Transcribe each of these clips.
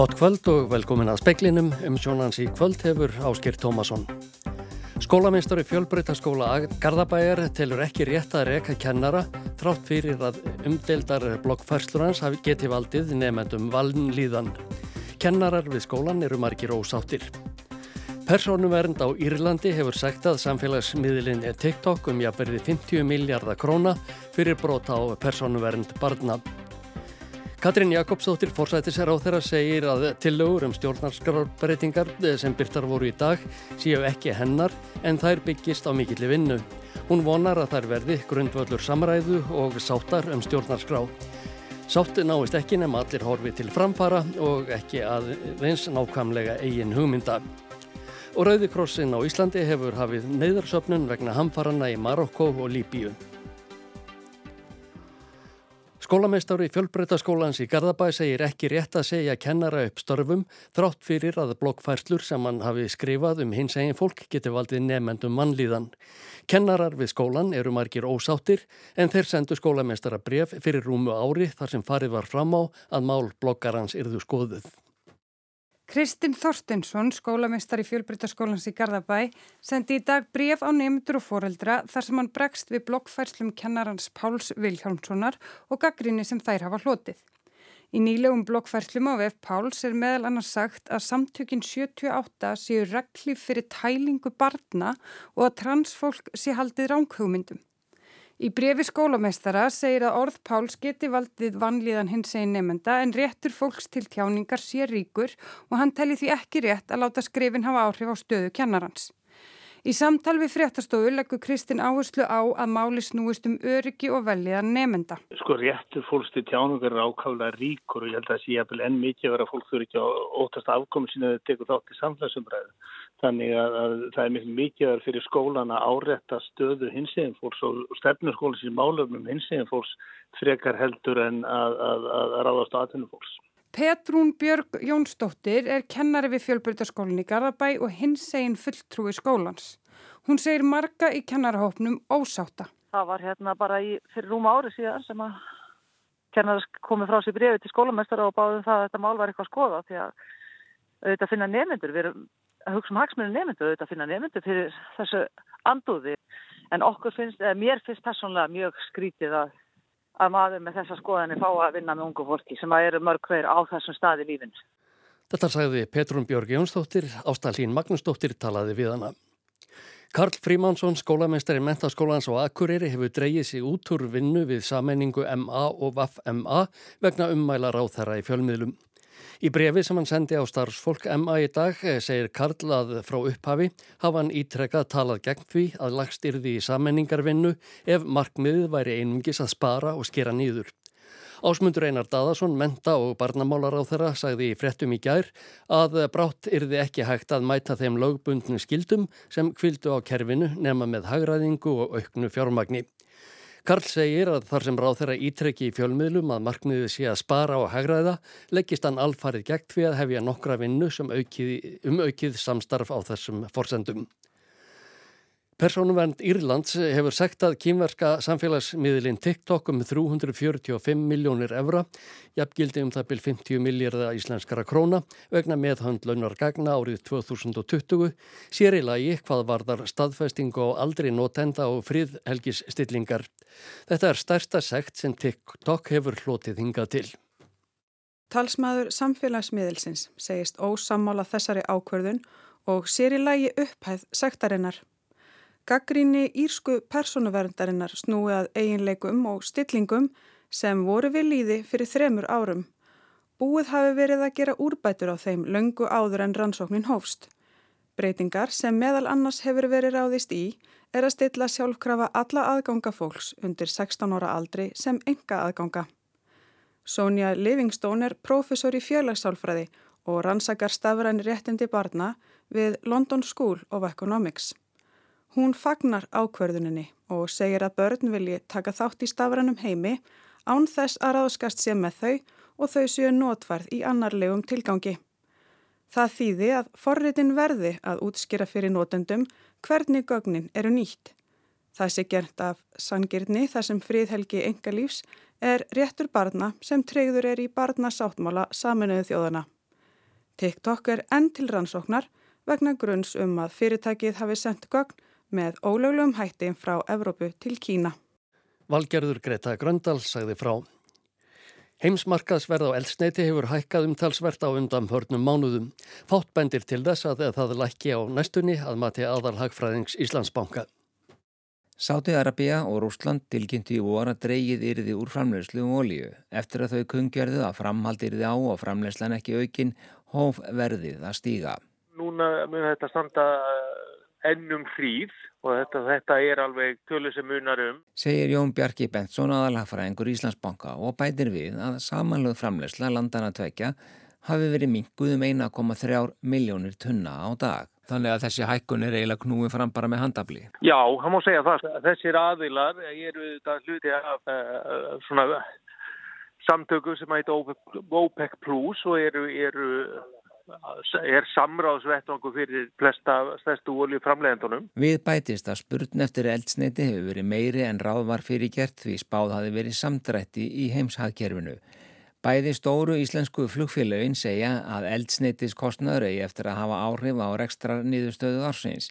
Gott kvöld og velkomin að speklinum um sjónans í kvöld hefur Áskir Tómasson. Skólameistari fjölbreytaskóla Garðabæjar telur ekki rétt að reka kennara þrátt fyrir að umdeldar blokkfærslur hans hafi getið valdið nefnendum valnlíðan. Kennarar við skólan eru margir ósáttir. Personuvernd á Írlandi hefur sagt að samfélagsmiðlinn er TikTok um jafnverði 50 miljardar króna fyrir brota á personuvernd barna. Katrín Jakobsdóttir fórsættisar á þeirra segir að tillögur um stjórnarskrarbreytingar sem byrtar voru í dag séu ekki hennar en þær byggist á mikilli vinnu. Hún vonar að þær verði grundvöldur samræðu og sáttar um stjórnarskrá. Sátt náist ekki nema allir horfi til framfara og ekki að veins nákvæmlega eigin hugmynda. Og Rauðikrossin á Íslandi hefur hafið neyðarsöpnun vegna hamfarana í Marokko og Líbíu. Skólameistári fjölbreytaskólans í Garðabæ segir ekki rétt að segja kennara upp störfum þrátt fyrir að blokkfærslur sem hann hafi skrifað um hins egin fólk geti valdið nefnendum mannlíðan. Kennarar við skólan eru margir ósáttir en þeir sendu skólameistara bref fyrir rúmu ári þar sem farið var fram á að mál blokkarans yrðu skoðuð. Kristinn Þorstinsson, skólameistar í fjölbrytaskólans í Garðabæ, sendi í dag bref á nefndur og foreldra þar sem hann bregst við blokkfærslum kennarans Páls Vilhjálmssonar og gaggrinni sem þær hafa hlotið. Í nýlegum blokkfærslum á VF Páls er meðal annars sagt að samtökin 78 séu reglif fyrir tælingu barna og að transfólk sé haldið ránkhugmyndum. Í brefi skólameistara segir að orð Páls geti valdið vanlíðan hins einn nefnda en réttur fólks til tjáningar sé ríkur og hann telli því ekki rétt að láta skrifin hafa áhrif á stöðu kennarans. Í samtal við fréttastofu leggur Kristinn áherslu á að máli snúist um öryggi og veljiðan nefnda. Sko réttur fólks til tjáningar er ákálega ríkur og ég held að það sé jæfnvel enn mikið að vera fólk þurfi ekki á óttast afkomi sína að teka þátt í samfélagsumræðu. Þannig að, að það er mikið mikilvægur fyrir skólan að árætta stöðu hinsegin fólks og stefnurskólan sín málöfnum hinsegin fólks frekar heldur en að, að, að ráðast aðtunum fólks. Petrún Björg Jónsdóttir er kennari við fjölbrytarskólinni Garðabæ og hinsegin fulltrúi skólans. Hún segir marga í kennarahópnum ósáta. Það var hérna bara í, fyrir rúma ári síðan sem að kennaras komið frá sér brefi til skólamestara og báðum það að þetta mál var eitthvað að skoða því að auðvitað finna nefnendur. Við erum að hugsa um hagsmunni nefndu auðvitað að finna nefndu fyrir þessu andúði en okkur finnst, eða mér finnst personlega mjög skrítið að, að maður með þessa skoðanir fá að vinna með ungu fólki sem að eru mörg hver á þessum staði lífin. Þetta sagði Petrún Björg Jónsdóttir, Ástallín Magnúsdóttir talaði við hana. Karl Frímansson, skólameistari mentaskólans og Akureyri hefur dreyið sig út úr vinnu við sammenningu MA og VAF-MA vegna ummælar á þeirra í fjölmiðlum. Í brefi sem hann sendi á starfsfólk MA í dag eh, segir Karl að frá upphafi hafa hann ítrekkað talað gegn því að lagst yrði í sammenningarvinnu ef markmiðið væri einungis að spara og skera nýður. Ásmundur Einar Daðarsson, menta og barnamálar á þeirra, sagði í frettum í gær að brátt yrði ekki hægt að mæta þeim lögbundnu skildum sem kvildu á kerfinu nema með hagraðingu og auknu fjármagni. Karl segir að þar sem ráð þeirra ítrekki í fjölmiðlum að markmiðið sé að spara og hagraða leggist hann alfarið gegn því að hefja nokkra vinnu um aukið samstarf á þessum forsendum. Personuvernd Írlands hefur sagt að kýmverska samfélagsmiðlinn TikTok um 345 miljónir evra, jafngildi um það byl 50 miljardar íslenskara króna vegna meðhandlaunar gagna árið 2020, sér í lagi hvað varðar staðfestingu á aldri notenda og friðhelgis stillingar. Þetta er stærsta sekt sem TikTok hefur hlotið hingað til. Talsmaður samfélagsmiðilsins segist ósammála þessari ákverðun og sér í lagi upphæð sektarinnar. Gaggríni írsku personuverðindarinnar snúi að eiginleikum og stillingum sem voru við líði fyrir þremur árum. Búið hafi verið að gera úrbætur á þeim löngu áður en rannsóknin hófst. Breytingar sem meðal annars hefur verið ráðist í er að stilla sjálfkrafa alla aðganga fólks undir 16 ára aldri sem enga aðganga. Sonja Livingstone er profesor í fjölagsálfræði og rannsakar stafræn réttindi barna við London School of Economics. Hún fagnar ákverðuninni og segir að börn vilji taka þátt í stafranum heimi án þess að ráðskast sé með þau og þau séu notvarð í annarlegum tilgangi. Það þýði að forritin verði að útskýra fyrir notendum hvernig gögnin eru nýtt. Það sé gert af sangirni þar sem fríðhelgi enga lífs er réttur barna sem treyður er í barnasáttmála saminuðu þjóðana. TikTok er enn til rannsóknar vegna grunns um að fyrirtækið hafi sendt gögn með ólöglegum hætti frá Evrópu til Kína. Valgerður Greta Gröndal sagði frá. Heimsmarkaðsverð á eldsneiti hefur hækkað umtalsvert á undan hörnum mánuðum. Fátt bendir til þess að það lækki á næstunni að mati aðalhagfræðings Íslandsbanka. Sáti-Arabia og Rúsland tilkynnti í voru að dreygið yrði úr framlegslu um olíu. Eftir að þau kungjarðu að framhald yrði á og framlegslan ekki aukin, hóf verðið að stíga. Núna mun þetta standa ennum hríð og þetta, þetta er alveg tölu sem munar um. Segir Jón Bjarki Bentsson aðalhagfræðingur Íslandsbanka og bætir við að samanlöð framlegsla landana tvekja hafi verið minguð um 1,3 miljónir tunna á dag. Þannig að þessi hækkun er eiginlega knúið fram bara með handafli. Já, það má segja það. Þessir aðilar eru þetta hluti af uh, svona samtöku sem heit OPEC Plus og eru, eru er samráðsvettvangu fyrir flesta stærstu olju framleiðendunum. Við bætist að spurn eftir eldsneiti hefur verið meiri en ráð var fyrir gert því spáð hafi verið samdrætti í heimshagkerfinu. Bæði stóru íslensku flugfélagin segja að eldsneitiskostnaður eigi eftir að hafa áhrif á rekstra niðurstöðu ársins.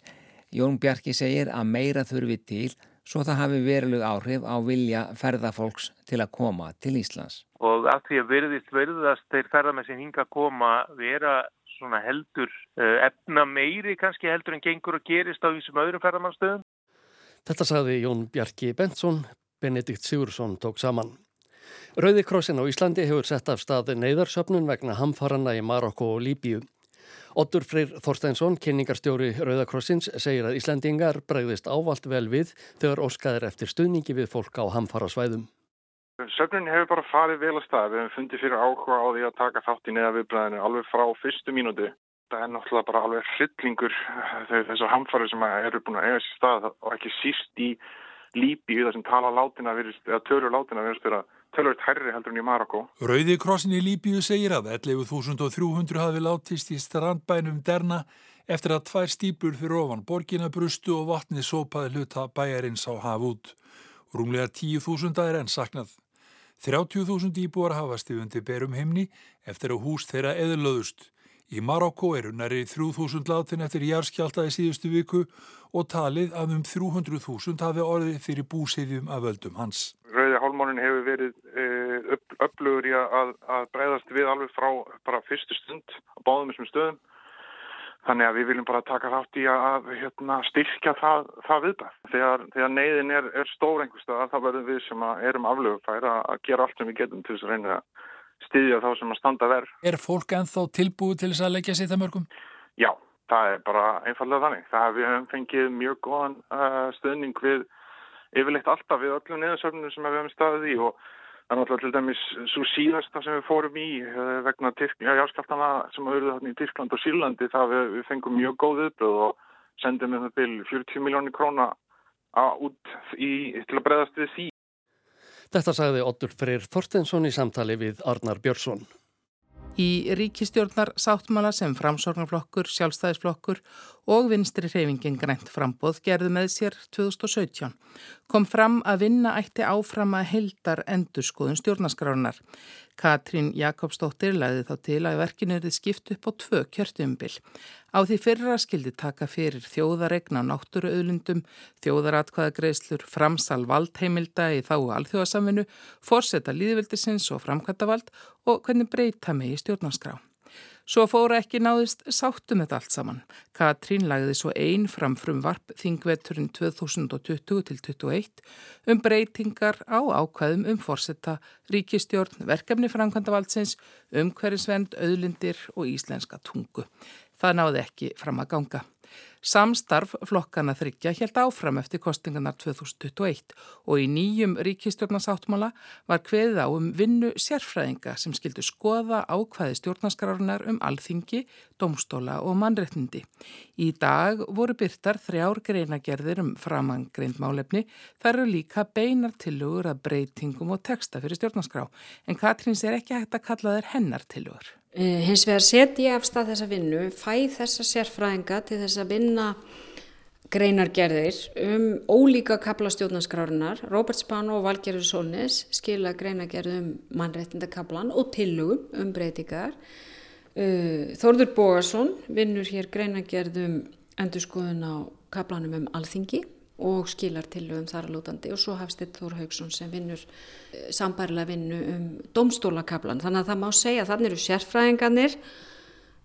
Jón Bjarki segir að meira þurfi til svo það hafi verilug áhrif á vilja ferðafólks til að koma til Íslands. Og að því að verðist verðast þeir ferðamenn sem hinga að koma vera svona heldur uh, efna meiri kannski heldur en gengur og gerist á þessum öðrum ferðamannstöðum. Þetta sagði Jón Bjarki Bentsson, Benedikt Sigursson tók saman. Rauðikrossin á Íslandi hefur sett af staði neyðarsöpnun vegna hamfaranna í Marokko og Líbíu. Ottur Freyr Þorsteinsson, kynningarstjóri Rauðakrossins, segir að Íslandingar bregðist ávalt vel við þegar óskaðir eftir stuðningi við fólk á hamfarasvæðum. Söpnun hefur bara farið vel að stað. Við hefum fundið fyrir áhuga á því að taka þátt í neða viðbræðinu alveg frá fyrstu mínúti. Það er náttúrulega bara alveg hryllingur þessar hamfarið sem eru búin að eiga sér stað og ekki síst í Líbíu þar sem tala látina virðist, eða törur látina virðist vera tölvöld herri heldur en í Marokko. Rauði krossin í Líbíu segir að 11.300 hafi látist í strandbænum Derna eftir að tvær stýpur fyrir ofan borgina brustu og vatni sópaði hluta bæjarins á haf út. Rúmlega 10.000 er enn saknað. 30.000 íbúar hafast í undir berum heimni eftir að hús þeirra eðlöðust. Í Marokko eru næri 3.000 látin eftir járskjálta í síðustu viku og talið að um 300.000 hafi orðið fyrir búsiðjum af völdum hans. Rauði hálmónin hefur verið uh, upp, upplugur í að, að breyðast við alveg frá bara fyrstu stund á báðum þessum stöðum. Þannig að við viljum bara taka þátt í að hérna, styrkja það, það viðbæð. Þegar, þegar neyðin er, er stór einhverstað þá verðum við sem erum aflögufæri að gera allt sem við getum til þess að reyna að styðja þá sem að standa verð. Er fólk enþá tilbúið til þess að leggja sér það mörgum? Já, það er bara einfallega þannig. Það við hefum fengið mjög góðan uh, stöðning við yfirleitt alltaf við öllum neðarsöfnum sem við hefum staðið í og það er náttúrulega til dæmis svo síðasta sem við fórum í uh, vegna járskaldana sem að verður þarna í Tyrkland og Sírlandi það við, við fengum mjög góð uppöð og sendum við það til 40 miljónir króna út í, til að breyðast við því. Þetta sagði Ottur Freyr Þorstensson í samtali við Arnar Björnsson. Í ríkistjórnar sáttmála sem framsorgnarflokkur, sjálfstæðisflokkur og vinstri hreyfingin grænt frambóð gerðu með sér 2017 kom fram að vinna ætti áfram að heldar endurskoðun stjórnaskránar. Katrín Jakobsdóttir læði þá til að verkinu erði skipt upp á tvö kjörtumbil. Á því fyrra skildi taka fyrir þjóðaregna á náttúruauðlundum, þjóðaratkvæðagreislur, framsal valdheimilda í þáu alþjóðasamvinu, forsetta líðvildisins og framkvæmtavald og hvernig breyta með í stjórnarskrá. Svo fóra ekki náðist sáttum þetta allt saman. Katrín lagði svo einn fram frum varp þingveturinn 2020-2021 um breytingar á ákvæðum um forsetta, ríkistjórn, verkefni framkvæmdavaldsins, umhverjusvend, auðlindir og íslenska tungu. Það náði ekki fram að ganga. Samstarf flokkana þryggja helt áfram eftir kostingarnar 2021 og í nýjum ríkistjórnarsáttmála var kveðið á um vinnu sérfræðinga sem skildu skoða ákvæði stjórnarskrárunar um alþingi, domstóla og mannreitnindi. Í dag voru byrtar þrjár greinagerðir um framangreind málefni þar eru líka beinar tilugur að breytingum og texta fyrir stjórnarskrá en Katrins er ekki hægt að kalla þeir hennar tilugur. Uh, hins vegar setja ég af stað þessa vinnu, fæ þessa sérfræðinga til þess að vinna greinargerðir um ólíka kaplastjórnarskrárunar. Robert Spano og Valgerður Solnes skila greinargerð um mannréttindakablan og tillugum um breytingar. Uh, Þorður Bógarsson vinnur hér greinargerð um endurskoðun á kaplanum um alþingi og skilar tillugum þar að lútandi og svo Hafstinn Þór Haugsson sem vinnur uh, sambarilega vinnu um domstólakablan. Þannig að það má segja að þannig eru sérfræðingarnir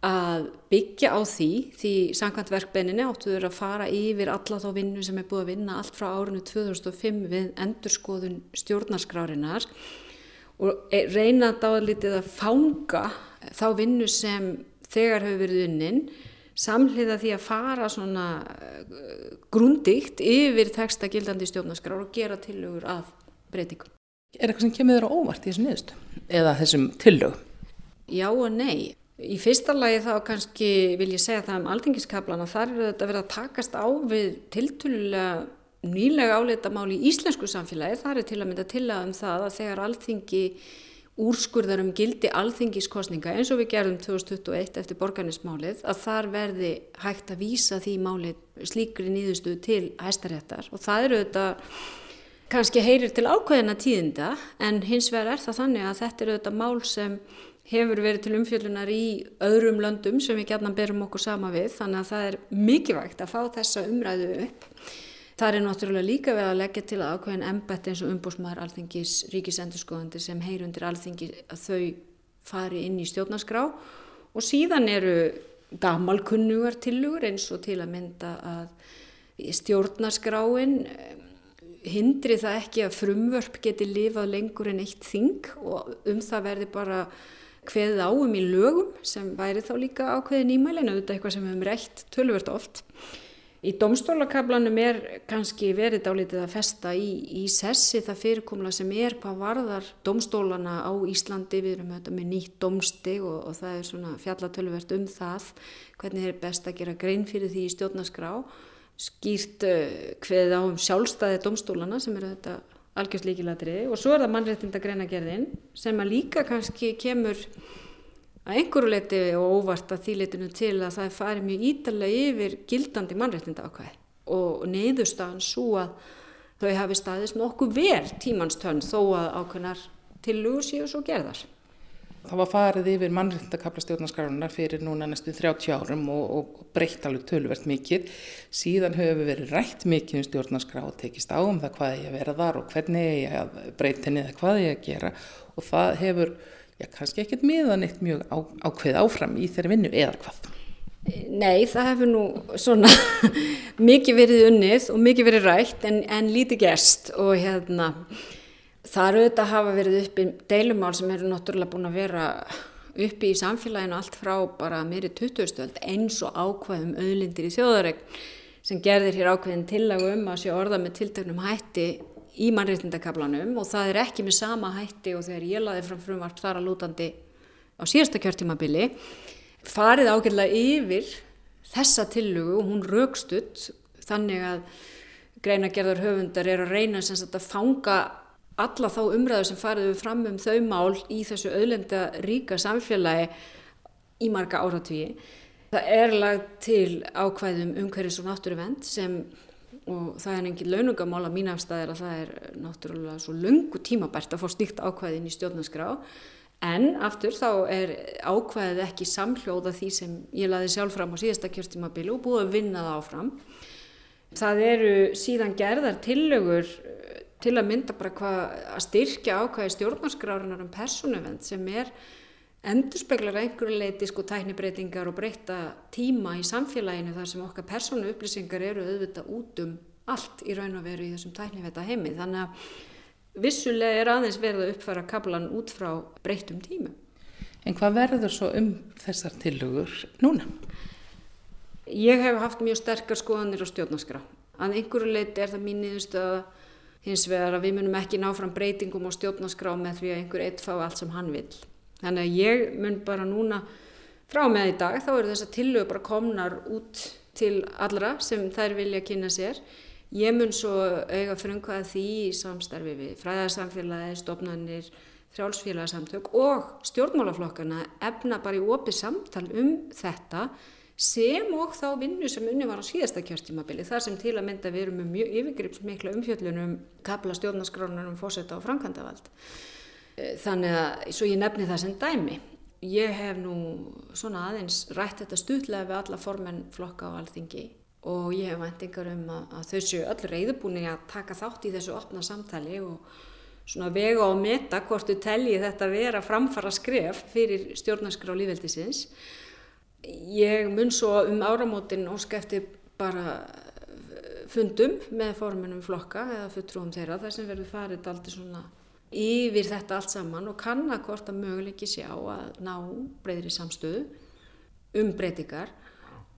að byggja á því því samkvæmt verkbenninni áttuður að fara yfir alla þá vinnu sem er búið að vinna allt frá árinu 2005 við endurskoðun stjórnarskrárinar og e, reyna dáðlítið að fanga þá vinnu sem þegar hefur verið unnin samhliða því að fara svona uh, grundikt yfir texta gildandi stjórnarskrár og gera tillögur að breytingum. Er eitthvað sem kemur þér á óvart í þessum niðurstu eða þessum tillögum? Já og nei. Í fyrsta lagi þá kannski vil ég segja það um alþingiskablana, þar eru þetta verið að takast á við tiltölulega nýlega áleita mál í íslensku samfélagi, það er til að mynda til að um það að þegar alþingi úrskurðar um gildi alþingiskostninga eins og við gerðum 2021 eftir borganismálið að þar verði hægt að vísa því málið slíkri nýðustu til hæstaréttar og það eru þetta kannski heyrir til ákveðina tíðinda en hins vegar er það þannig að þetta eru þetta mál sem hefur verið til umfjöllunar í öðrum löndum sem við gætna berum okkur sama við þannig að það er mikilvægt að fá þessa umræðu upp. Það er náttúrulega líka við að leggja til að ákveðin embætt eins og umbúsmaður alþingis ríkisendurskoðandi sem heyr undir alþingi að þau fari inn í stjórnarskrá og síðan eru gamalkunnugar tilugur eins og til að mynda að stjórnarskráin eh, hindri það ekki að frumvörp geti lifað lengur en eitt þing og um það verði bara hveðið áum í lögum sem væri þá líka ákveðin ímælin auðvitað eitthvað sem við hefum rætt tölvert oft. Í domstólakablanum er kannski verið dálítið að festa í, í sessi það fyrirkomla sem er hvað varðar domstólana á Íslandi, við erum auðvitað með nýtt domsti og, og það er svona fjallatölvert um það, hvernig er best að gera grein fyrir því í stjórnaskrá, skýrt hveðið uh, á um sjálfstæði domstólana sem eru auðvitað algjörslíkilatri og svo er það mannréttinda greinagerðin sem að líka kannski kemur að einhverju leiti og óvart að þýleitinu til að það farið mjög ítalega yfir gildandi mannréttinda ákvæði og neyðustan svo að þau hafi staðist nokkuð vel tímanstönn þó að ákveðnar tilugur séu svo gerðar. Það var farið yfir mannréttindakabla stjórnarskrárunar fyrir núna næstu 30 árum og, og breytt alveg tölvert mikið. Síðan höfum við verið rætt mikið um stjórnarskrá og tekist á um það hvað ég að vera þar og hvernig ég að breyta eða hvað ég að gera og það hefur, já kannski ekkert miðan eitt mjög á, ákveð áfram í þeirri vinnu eða hvað. Nei, það hefur nú svona mikið verið unnið og mikið verið rætt en, en lítið gerst og hérna Það eru auðvitað að hafa verið uppi deilumál sem eru náttúrulega búin að vera uppi í samfélaginu allt frá bara meiri 2000-öld eins og ákvæðum auðlindir í þjóðaregn sem gerðir hér ákveðin tillagu um að sé orða með tiltöknum hætti í mannreitindakablanum og það er ekki með sama hætti og þegar ég laði fram frumvart þar að lútandi á síðasta kjörtímabili farið ágjörlega yfir þessa tillugu og hún raukstutt þannig að greinagerðar höfundar er að reyna að fanga alla þá umræðu sem fariðu fram um þau mál í þessu auðlenda ríka samfélagi í marga áratvíi. Það er lagt til ákvæðum umhverjus og náttúruvend sem, og það er engin launungamál að mín afstæðir að það er náttúrulega svo lungu tímabært að fá stíkt ákvæðin í stjórnarskrá, en aftur þá er ákvæðið ekki samhljóða því sem ég laði sjálf fram á síðasta kjörtímabili og búið að vinna það áfram. Það eru síðan gerðar tillögur til að mynda bara hvað að styrkja ákvæði stjórnarskrárunar um personuvend sem er endurspeglar einhverju leiti sko tæknibreitingar og breyta tíma í samfélaginu þar sem okkar personu upplýsingar eru auðvitað út um allt í raun og veru í þessum tækniveta heimi þannig að vissulega er aðeins verið að uppfæra kablan út frá breytum tímu. En hvað verður svo um þessar tilugur núna? Ég hef haft mjög sterkar skoðanir á stjórnarskrá. Að einhverju leiti er það mín niðurstu að hins vegar að við munum ekki ná fram breytingum og stjórnarskrá með því að einhver eitt fá allt sem hann vil. Þannig að ég mun bara núna frá með í dag þá eru þess að tillögur bara komnar út til allra sem þær vilja kynna sér. Ég mun svo auðga frumkvæða því í samstarfi við fræðarsamfélagi, stopnarnir, þrjálfsfélagsamtök og stjórnmálaflokkana efna bara í opið samtal um þetta sem og þá vinnu sem unni var á síðasta kjörtímabili þar sem til að mynda við erum með mjög yfirgripsmikla umfjöllunum kapla stjórnaskránar um fósetta og framkvæmdavald eh, þannig að svo ég nefni það sem dæmi ég hef nú svona aðeins rætt þetta stutlega við alla formenn flokka á alþingi og ég hef vendingar um að, að þau séu öll reyðubúni að taka þátt í þessu opna samtali og svona vega og meta hvort þú telji þetta vera framfara skref fyrir stjórnarskrá lífveldisins. Ég mun svo um áramótin ósk eftir bara fundum með formunum flokka eða fulltrúum þeirra þar sem verður farið aldrei svona yfir þetta allt saman og kanna hvort að möguleiki sjá að ná breyðri samstöðu um breytingar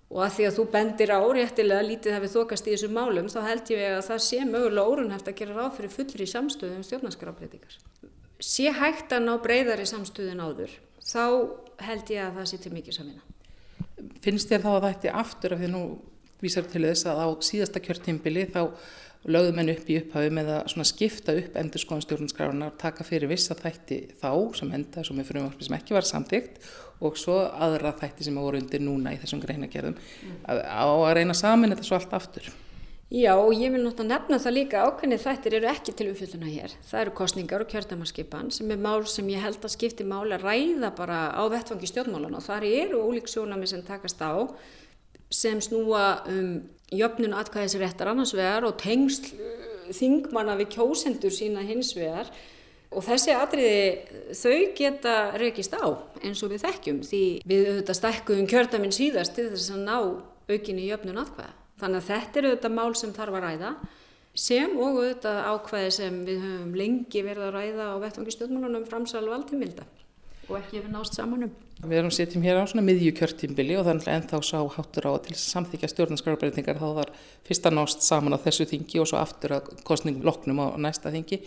og að því að þú bendir á réttilega lítið við þokast í þessum málum þá held ég að það sé mögulega órunhæft að gera ráð fyrir fullri samstöðu um stjórnarskrábreytingar. Sé hægt að ná breyðari samstöðun áður þá held ég að það sé til mikið samina. Finnst þér þá að það ætti aftur af því nú vísar til þess að á síðasta kjörtímbili þá lögðum henn upp í upphafi með að skipta upp endur skoðan stjórnarskrárunar, taka fyrir vissa þætti þá sem enda sem er frumvarpi sem ekki var samtíkt og svo aðra þætti sem voru undir núna í þessum greinagerðum mm. að, að reyna samin þetta svo allt aftur. Já og ég vil náttúrulega nefna það líka ákveðnið þættir eru ekki til umfjölduna hér. Það eru kostningar og kjördamarskipan sem er mál sem ég held að skipti mál að ræða bara á vettfangi stjórnmálan og þar eru ólík sjónami sem takast á sem snúa um jöfnun atkvæðisréttar annars vegar og tengsl þingmanna við kjósendur sína hins vegar og þessi atriði þau geta rekist á eins og við þekkjum því við auðvitað stækkuðum kjörtaminn síðast til þess að ná aukinni jöfnun atkvæða. Þannig að þetta er auðvitað mál sem þarf að ræða sem og auðvitað ákvæði sem við höfum lengi verið að ræða á vettvangi stjórnmálunum framsal valdimilda og ekki hefur nást samanum. Við erum setjum hér á svona miðjukjörtímbili og þannig að ennþá sá háttur á til samþykja stjórnarskarabreytingar þá var fyrsta nást saman á þessu þingi og svo aftur að kostningum loknum á næsta þingi.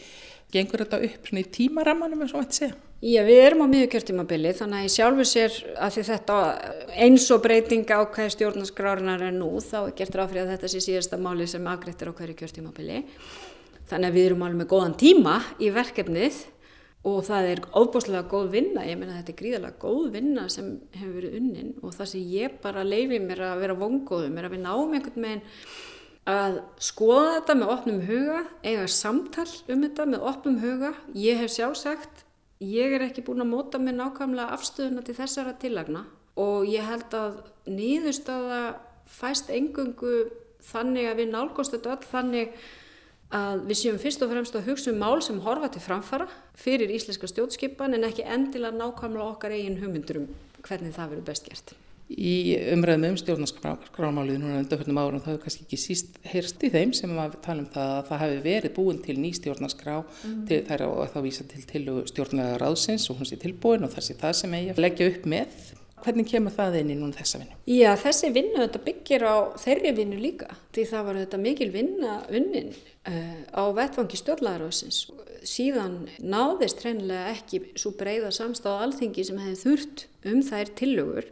Gengur þetta upp svona í tímarammanum eins og þetta sé? Já, við erum á miðjukjörtímabili þannig að ég sjálfur sér að því þetta eins og breytinga á hvað stjórnarskrárinar er nú þá er gert ráð fyrir að þetta sé síðasta máli sem agrættir á hverju kjörtímabili. Þannig að við erum alveg með góðan tíma í verkefnið og það er óbúslega góð vinna, ég meina þetta er gríðalega góð vinna sem hefur verið unnin. Og það sem ég bara leifi mér að vera vongóðum er að við náum einhvern veginn að skoða þetta með opnum huga, eiga samtal um þetta með opnum huga. Ég hef sjálfsagt, ég er ekki búin að móta með nákvæmlega afstöðuna til þessara tillagna. Og ég held að nýðustöða fæst engungu þannig að við nálgóðst þetta öll þannig að við séum fyrst og fremst að hugsa um mál sem horfa til framfara fyrir íslenska stjórnskipan en ekki endilega nákvæmlega okkar eigin hugmyndur um hvernig það verður best gert. Í umræðum um stjórnarskrámálið núna undanfjörnum árum þá hefur kannski ekki síst heyrst í þeim sem að tala um það að það hefur verið búin til ný stjórnarskrá mm. til þær og þá vísa til til stjórnlega ráðsins og hún sé tilbúin og það sé það sem eigi að leggja upp með Hvernig kemur það inn í núna þessa vinnu? Já, þessi vinnu þetta byggir á þeirri vinnu líka því það var þetta mikil vinna vinnin uh, á vettfangi stjórnlæðarásins. Síðan náðist hreinlega ekki svo breyða samstáð alþingi sem hefði þurft um þær tillögur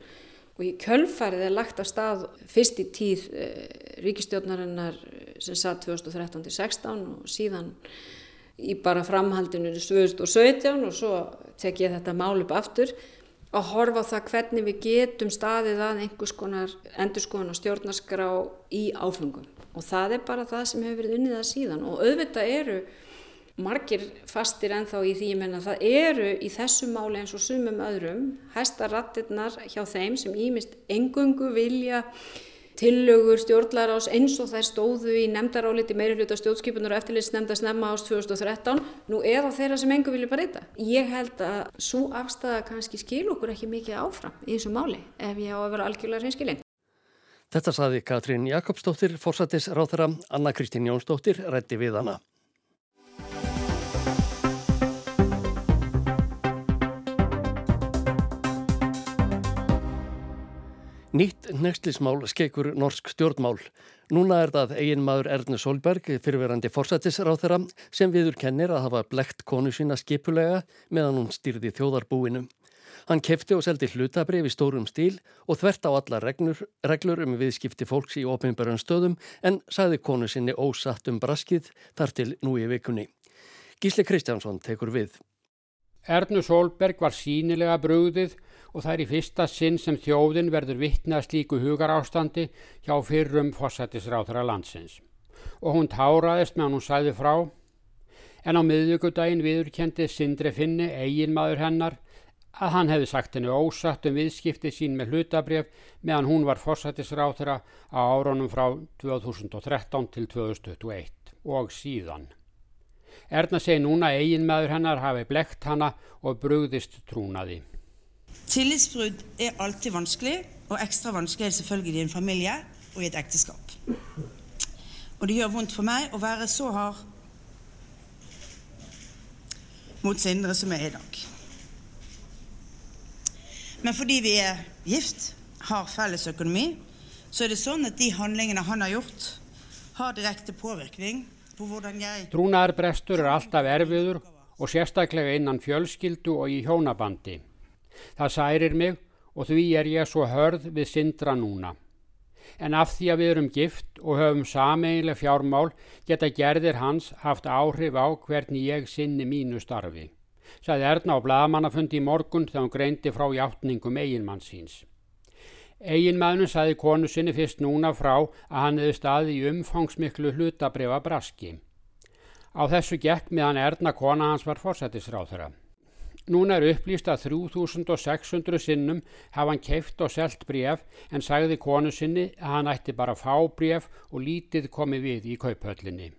og í kjölfarið er lagt af stað fyrst í tíð uh, ríkistjórnarinnar sem satt 2013-16 og síðan í bara framhaldinu 2017 og svo tek ég þetta mál upp aftur að horfa á það hvernig við getum staðið að einhvers konar endurskoðan og stjórnarskrá í áfengum og það er bara það sem hefur verið unnið að síðan. Og auðvitað eru margir fastir ennþá í því menna það eru í þessu máli eins og sumum öðrum hæsta rattirnar hjá þeim sem ímist engungu vilja tillögur stjórnlarás eins og þær stóðu í nefndaráliti meiri hluta stjórnskipunar og eftirlits nefnda snemma ást 2013 nú eða þeirra sem engur vilja breyta. Ég held að svo afstæða kannski skil okkur ekki mikið áfram í þessu máli ef ég á að vera algjörlega reynskilinn. Þetta saði Katrín Jakobsdóttir, fórsættis ráþara, Anna Kristín Jónsdóttir, rætti við hana. Nýtt nexlismál skeikur norsk stjórnmál. Núna er það eigin maður Erne Solberg, fyrirverandi forsættisráð þeirra, sem viður kennir að hafa blekt konu sína skipulega meðan hún styrði þjóðarbúinu. Hann kefti og seldi hlutabrif í stórum stíl og þvert á alla reglur, reglur um viðskipti fólks í ofinbæran stöðum en sagði konu sinni ósatt um braskið þar til nú í vikunni. Gísli Kristjánsson tekur við. Ernu Solberg var sínilega brúðið og það er í fyrsta sinn sem þjóðin verður vittna slíku hugarástandi hjá fyrrum fósættisráþara landsins. Og hún táraðist meðan hún sæði frá, en á miðugudaginn viðurkendi Sindri Finni, eigin maður hennar, að hann hefði sagt henni ósatt um viðskipti sín með hlutabref meðan hún var fósættisráþara á áronum frá 2013 til 2021 og síðan. Erna segi núna eigin maður hennar hafi blekt hana og brugðist trúnaði. Tillitsbrudd er alltid vanskelig, og ekstra vanskelig er det selvfølgelig i en familie og i et ekteskap. Og det gjør vondt for meg å være så hard mot Sindre som jeg er i dag. Men fordi vi er gift, har felles økonomi, så er det sånn at de handlingene han har gjort, har direkte påvirkning på hvordan jeg Trúnaðarbrestur er alltaf erfiður og sérstaklega innan fjölskyldu og í hjónabandi. Það særir mig og því er ég svo hörð við syndra núna. En af því að við erum gift og höfum sameiginlega fjármál geta gerðir hans haft áhrif á hvernig ég sinni mínu starfi. Sæði Erna á bladamannafundi í morgun þegar hún greindi frá hjáttningum eiginmann síns. Eiginmannun sæði konu sinni fyrst núna frá að hann hefði staði í umfangsmiklu hlutabrifa braski. Á þessu gekk meðan Erna kona hans var fórsættisráð þeirra. Núna er upplýst að 3600 sinnum hafa hann keift og selt bref en sagði konu sinni að hann ætti bara fá bref og lítið komi við í kauphöllinni.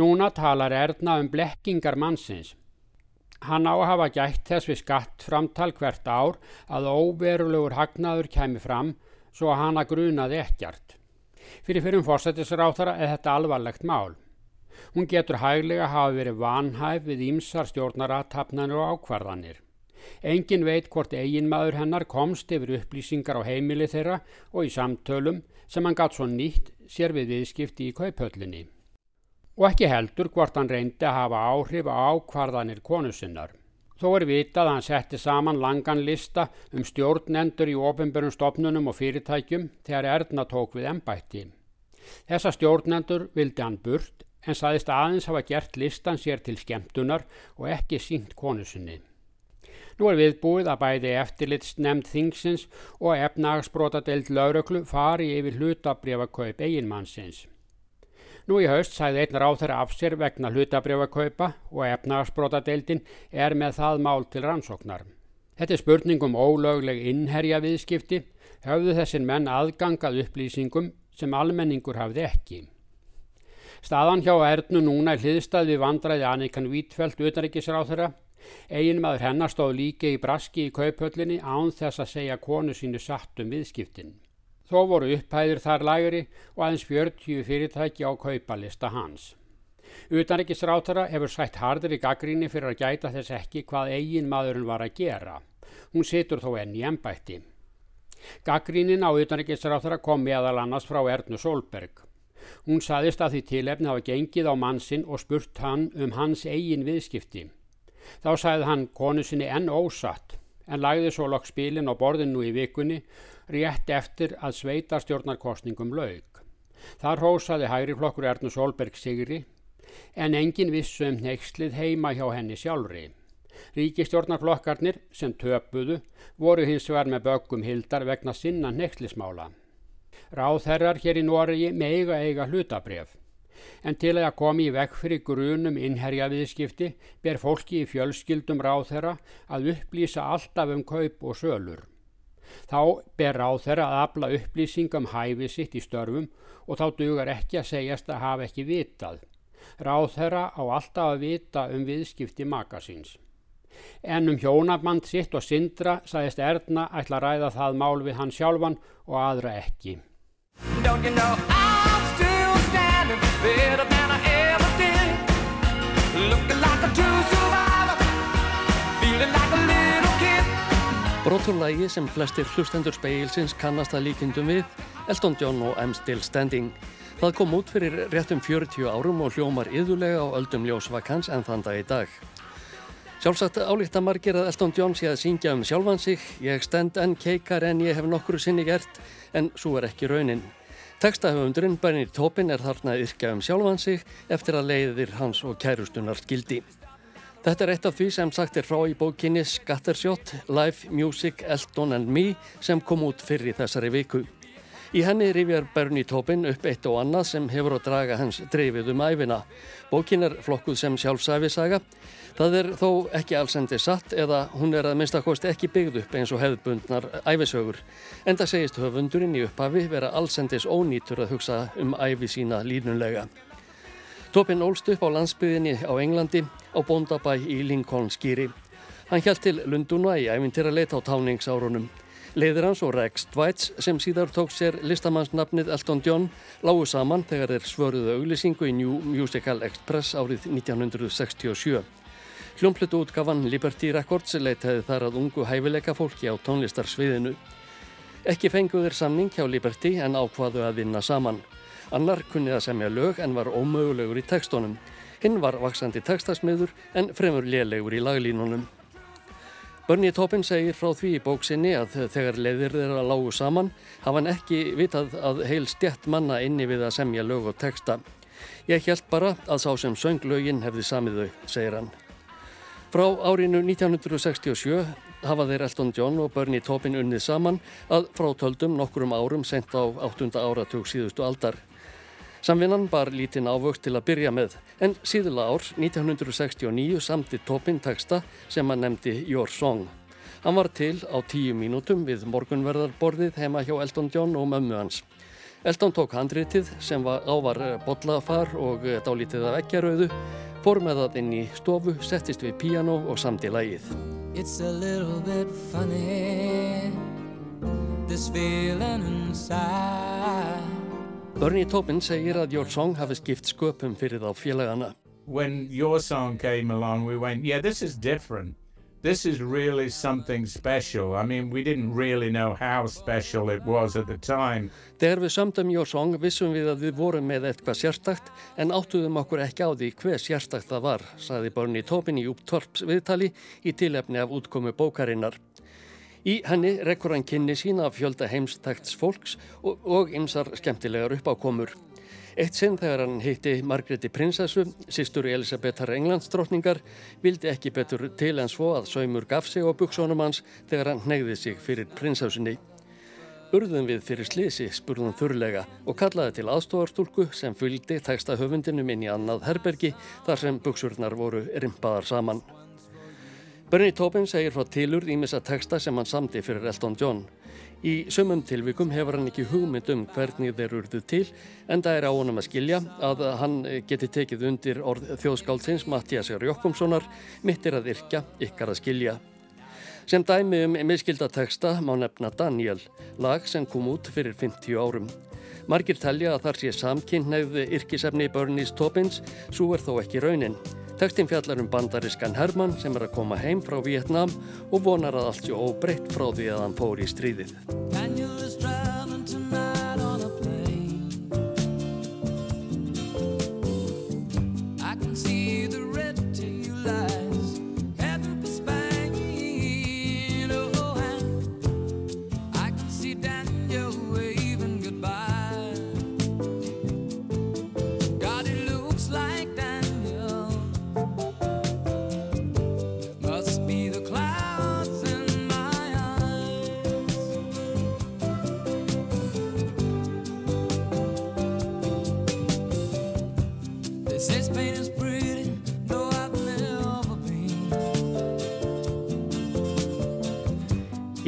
Núna talar Erna um blekkingar mannsins. Hann á að hafa gætt þess við skattframtal hvert ár að óverulegur hagnaður kemi fram svo að hann að grunaði ekkert. Fyrir fyrir um fórsættisráþara er þetta alvarlegt mál. Hún getur hæglega hafa verið vanhæf við ímsar stjórnarathafnanir og ákvarðanir. Engin veit hvort eiginmaður hennar komst yfir upplýsingar á heimili þeirra og í samtölum sem hann gatt svo nýtt sér við viðskipti í kauphöllinni. Og ekki heldur hvort hann reyndi að hafa áhrif á ákvarðanir konusinnar. Þó er vitað að hann setti saman langan lista um stjórnendur í ofinbjörnum stopnunum og fyrirtækjum þegar Erna tók við ennbætti. Þessa stjórnendur vildi hann burt en saðist aðeins hafa gert listan sér til skemmtunar og ekki sínt konusinni. Nú er viðbúið að bæði eftirlits nefnd þingsins og efnagsbrótadeild lauröklu fari yfir hlutabrjöfakaup eiginmannsins. Nú í haust sæði einn ráþur af sér vegna hlutabrjöfakaupa og efnagsbrótadeildin er með það mál til rannsóknar. Þetta er spurning um ólögleg innherja viðskipti, höfðu þessin menn aðgangað upplýsingum sem almenningur hafði ekki. Staðan hjá Ernu núna er hliðstað við vandræði Annikan Vítfeld utanrikisráð þeirra. Egin maður hennar stóð líka í braski í kaupöllinni án þess að segja konu sínu satt um viðskiptin. Þó voru upphæðir þar lægri og aðeins 40 fyrirtæki á kaupalista hans. Utanrikisráð þeirra hefur sætt hardir í gaggríni fyrir að gæta þess ekki hvað eigin maðurinn var að gera. Hún situr þó enn í ennbætti. Gaggrínin á utanrikisráð þeirra kom meðal annars frá Ernu Solberg. Hún saðist að því tilefni hafa gengið á mannsinn og spurt hann um hans eigin viðskipti. Þá sagði hann konu sinni enn ósatt en lagði svo lokk spilin á borðinu í vikunni rétt eftir að sveitarstjórnarkostningum laug. Þar hósaði hægriflokkur Ernu Solberg sigri en engin vissu um neykslið heima hjá henni sjálfri. Ríkistjórnarflokkarnir sem töpuðu voru hins vegar með böggum hildar vegna sinna neykslismála. Ráðherrar hér í Noregi meiga eiga hlutabref. En til að komi í vekk fyrir grunum innherja viðskipti ber fólki í fjölskyldum ráðherra að upplýsa alltaf um kaup og sölur. Þá ber ráðherra að afla upplýsingum hæfi sitt í störfum og þá dugar ekki að segjast að hafa ekki vitað. Ráðherra á alltaf að vita um viðskipti makasins. En um hjónaband sitt og syndra sagðist Erna ætla að ræða það mál við hann sjálfan og aðra ekki. Don't you know I'm still standing better than I ever did? Looking like a true survivor Feeling like a little kid. Broturlægi sem flestir hlustendur speilsins kannast að líkindum við Elton John og I'm Still Standing. Það kom út fyrir réttum 40 árum og hljómar yðulega á öldum ljósvakans en þann dag í dag Sjálfsagt álíkta margir að Elton John sé að syngja um sjálfan sig, ég stend enn keikar en ég hef nokkru sinni gert, en svo er ekki raunin. Tekstahöfundurinn Bernir Topin er þarna að yrkja um sjálfan sig eftir að leiðir hans og kærustunar skildi. Þetta er eitt af því sem sagt er frá í bókinni Scattershot, Live Music, Elton and Me sem kom út fyrir þessari viku. Í henni rifjar Bernie Taupin upp eitt og annað sem hefur að draga hans dreifið um æfina. Bókin er flokkuð sem sjálfsæfisaga. Það er þó ekki allsendi satt eða hún er að minnstakost ekki byggð upp eins og hefðbundnar æfisögur. Enda segist höfundurinn í upphafi vera allsendis ónýtur að hugsa um æfi sína línunlega. Taupin ólst upp á landsbyðinni á Englandi á bóndabæ í Lincoln skýri. Hann hjælt til Lunduna í æfintir að leita á táningsárunum. Leðir hans og Rex Dweitz sem síðar tók sér listamannsnafnið Elton John lágu saman þegar þeir svöruðu auglýsingu í New Musical Express árið 1967. Hljómplutu útgafan Liberty Records leitaði þar að ungu hæfileika fólki á tónlistarsviðinu. Ekki fenguður samning hjá Liberty en ákvaðu að vinna saman. Annar kunnið að semja lög en var ómögulegur í tekstónum. Hinn var vaksandi tekstasmiður en fremur lélegur í laglínunum. Bernie Taupin segir frá því í bóksinni að þegar leiðir þeirra lágu saman hafa hann ekki vitað að heil stjætt manna inni við að semja lög og teksta. Ég held bara að sá sem sönglögin hefði samið þau, segir hann. Frá árinu 1967 hafa þeir Elton John og Bernie Taupin unnið saman að frátöldum nokkrum árum sent á 8. áratug síðustu aldar. Samvinnan bar lítinn ávökt til að byrja með en síðula ár 1969 samti Topin texta sem hann nefndi Your Song. Hann var til á tíu mínútum við morgunverðarborðið heima hjá Elton John og mömmu hans. Elton tók handritið sem var ávar bollafar og dálítið af ekkjarauðu, fór með það inn í stofu, settist við piano og samti lægið. It's a little bit funny This feeling inside Bernie Taupin segir að Your Song hafi skipt sköpum fyrir þá félagana. When Your Song came along we went, yeah this is different. This is really something special. I mean we didn't really know how special it was at the time. Þegar við samtum Your Song vissum við að við vorum með eitthvað sérstakt en áttuðum okkur ekki á því hver sérstakt það var, saði Bernie Taupin í upptorps viðtali í tilefni af útkomu bókarinnar. Í henni rekkur hann kynni sína af fjölda heimstakts fólks og ymsar skemmtilegar uppákomur. Eitt sinn þegar hann hitti Margréti prinsessu, sýstur Elisabetar Englandsdrottningar, vildi ekki betur til en svo að saumur gaf sig á buksónum hans þegar hann negði sig fyrir prinsessunni. Urðum við fyrir slisi, spurðum þurrlega og kallaði til aðstofarstúlku sem fylgdi teksta höfundinum inn í annað herbergi þar sem buksurnar voru rimpaðar saman. Bernie Taupin segir frá tilurð ímissa texta sem hann samti fyrir Elton John. Í sömum tilvikum hefur hann ekki hugmynd um hvernig þeir urðuð til en það er á honum að skilja að hann geti tekið undir orð þjóðskáldsins Mattiasar Jokkumssonar mittir að yrkja, ykkar að skilja. Sem dæmi um miskilda texta má nefna Daniel, lag sem kom út fyrir 50 árum. Margir telja að þar sé samkynneið yrkisefni Bernies Taupins, svo er þó ekki raunin. Tekstin fjallar um bandariskan Hermann sem er að koma heim frá Vietnám og vonar að allt sé óbreytt frá því að hann fór í stríðið.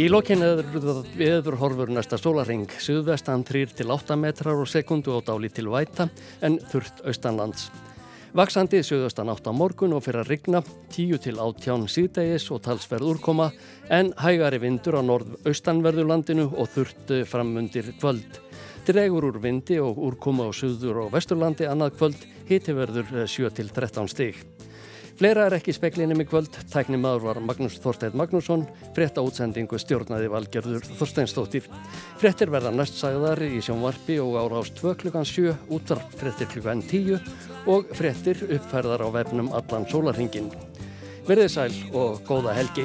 Í lokinn eður viðurhorfur næsta sólaring, suðvestan 3-8 metrar og sekundu og dáli til væta en þurft austanlands. Vaksandi suðvestan 8 morgun og fyrir að rigna, 10-18 síðdegis og talsverð úrkoma en hægari vindur á norð-austanverðurlandinu og þurft framundir kvöld. Dregur úr vindi og úrkoma á suður og vesturlandi annað kvöld, hiti verður 7-13 stig. Fleira er ekki speklinum í kvöld, tækni maður var Magnús Þorstein Magnússon, frétta útsendingu stjórnaði valgerður Þorsteinstóttir. Fréttir verða næst sagðar í sjónvarpi og ára ást 2 klukkan 7, útvarp fréttir klukkan 10 og fréttir uppfærðar á vefnum allan sólarhingin. Verðið sæl og góða helgi.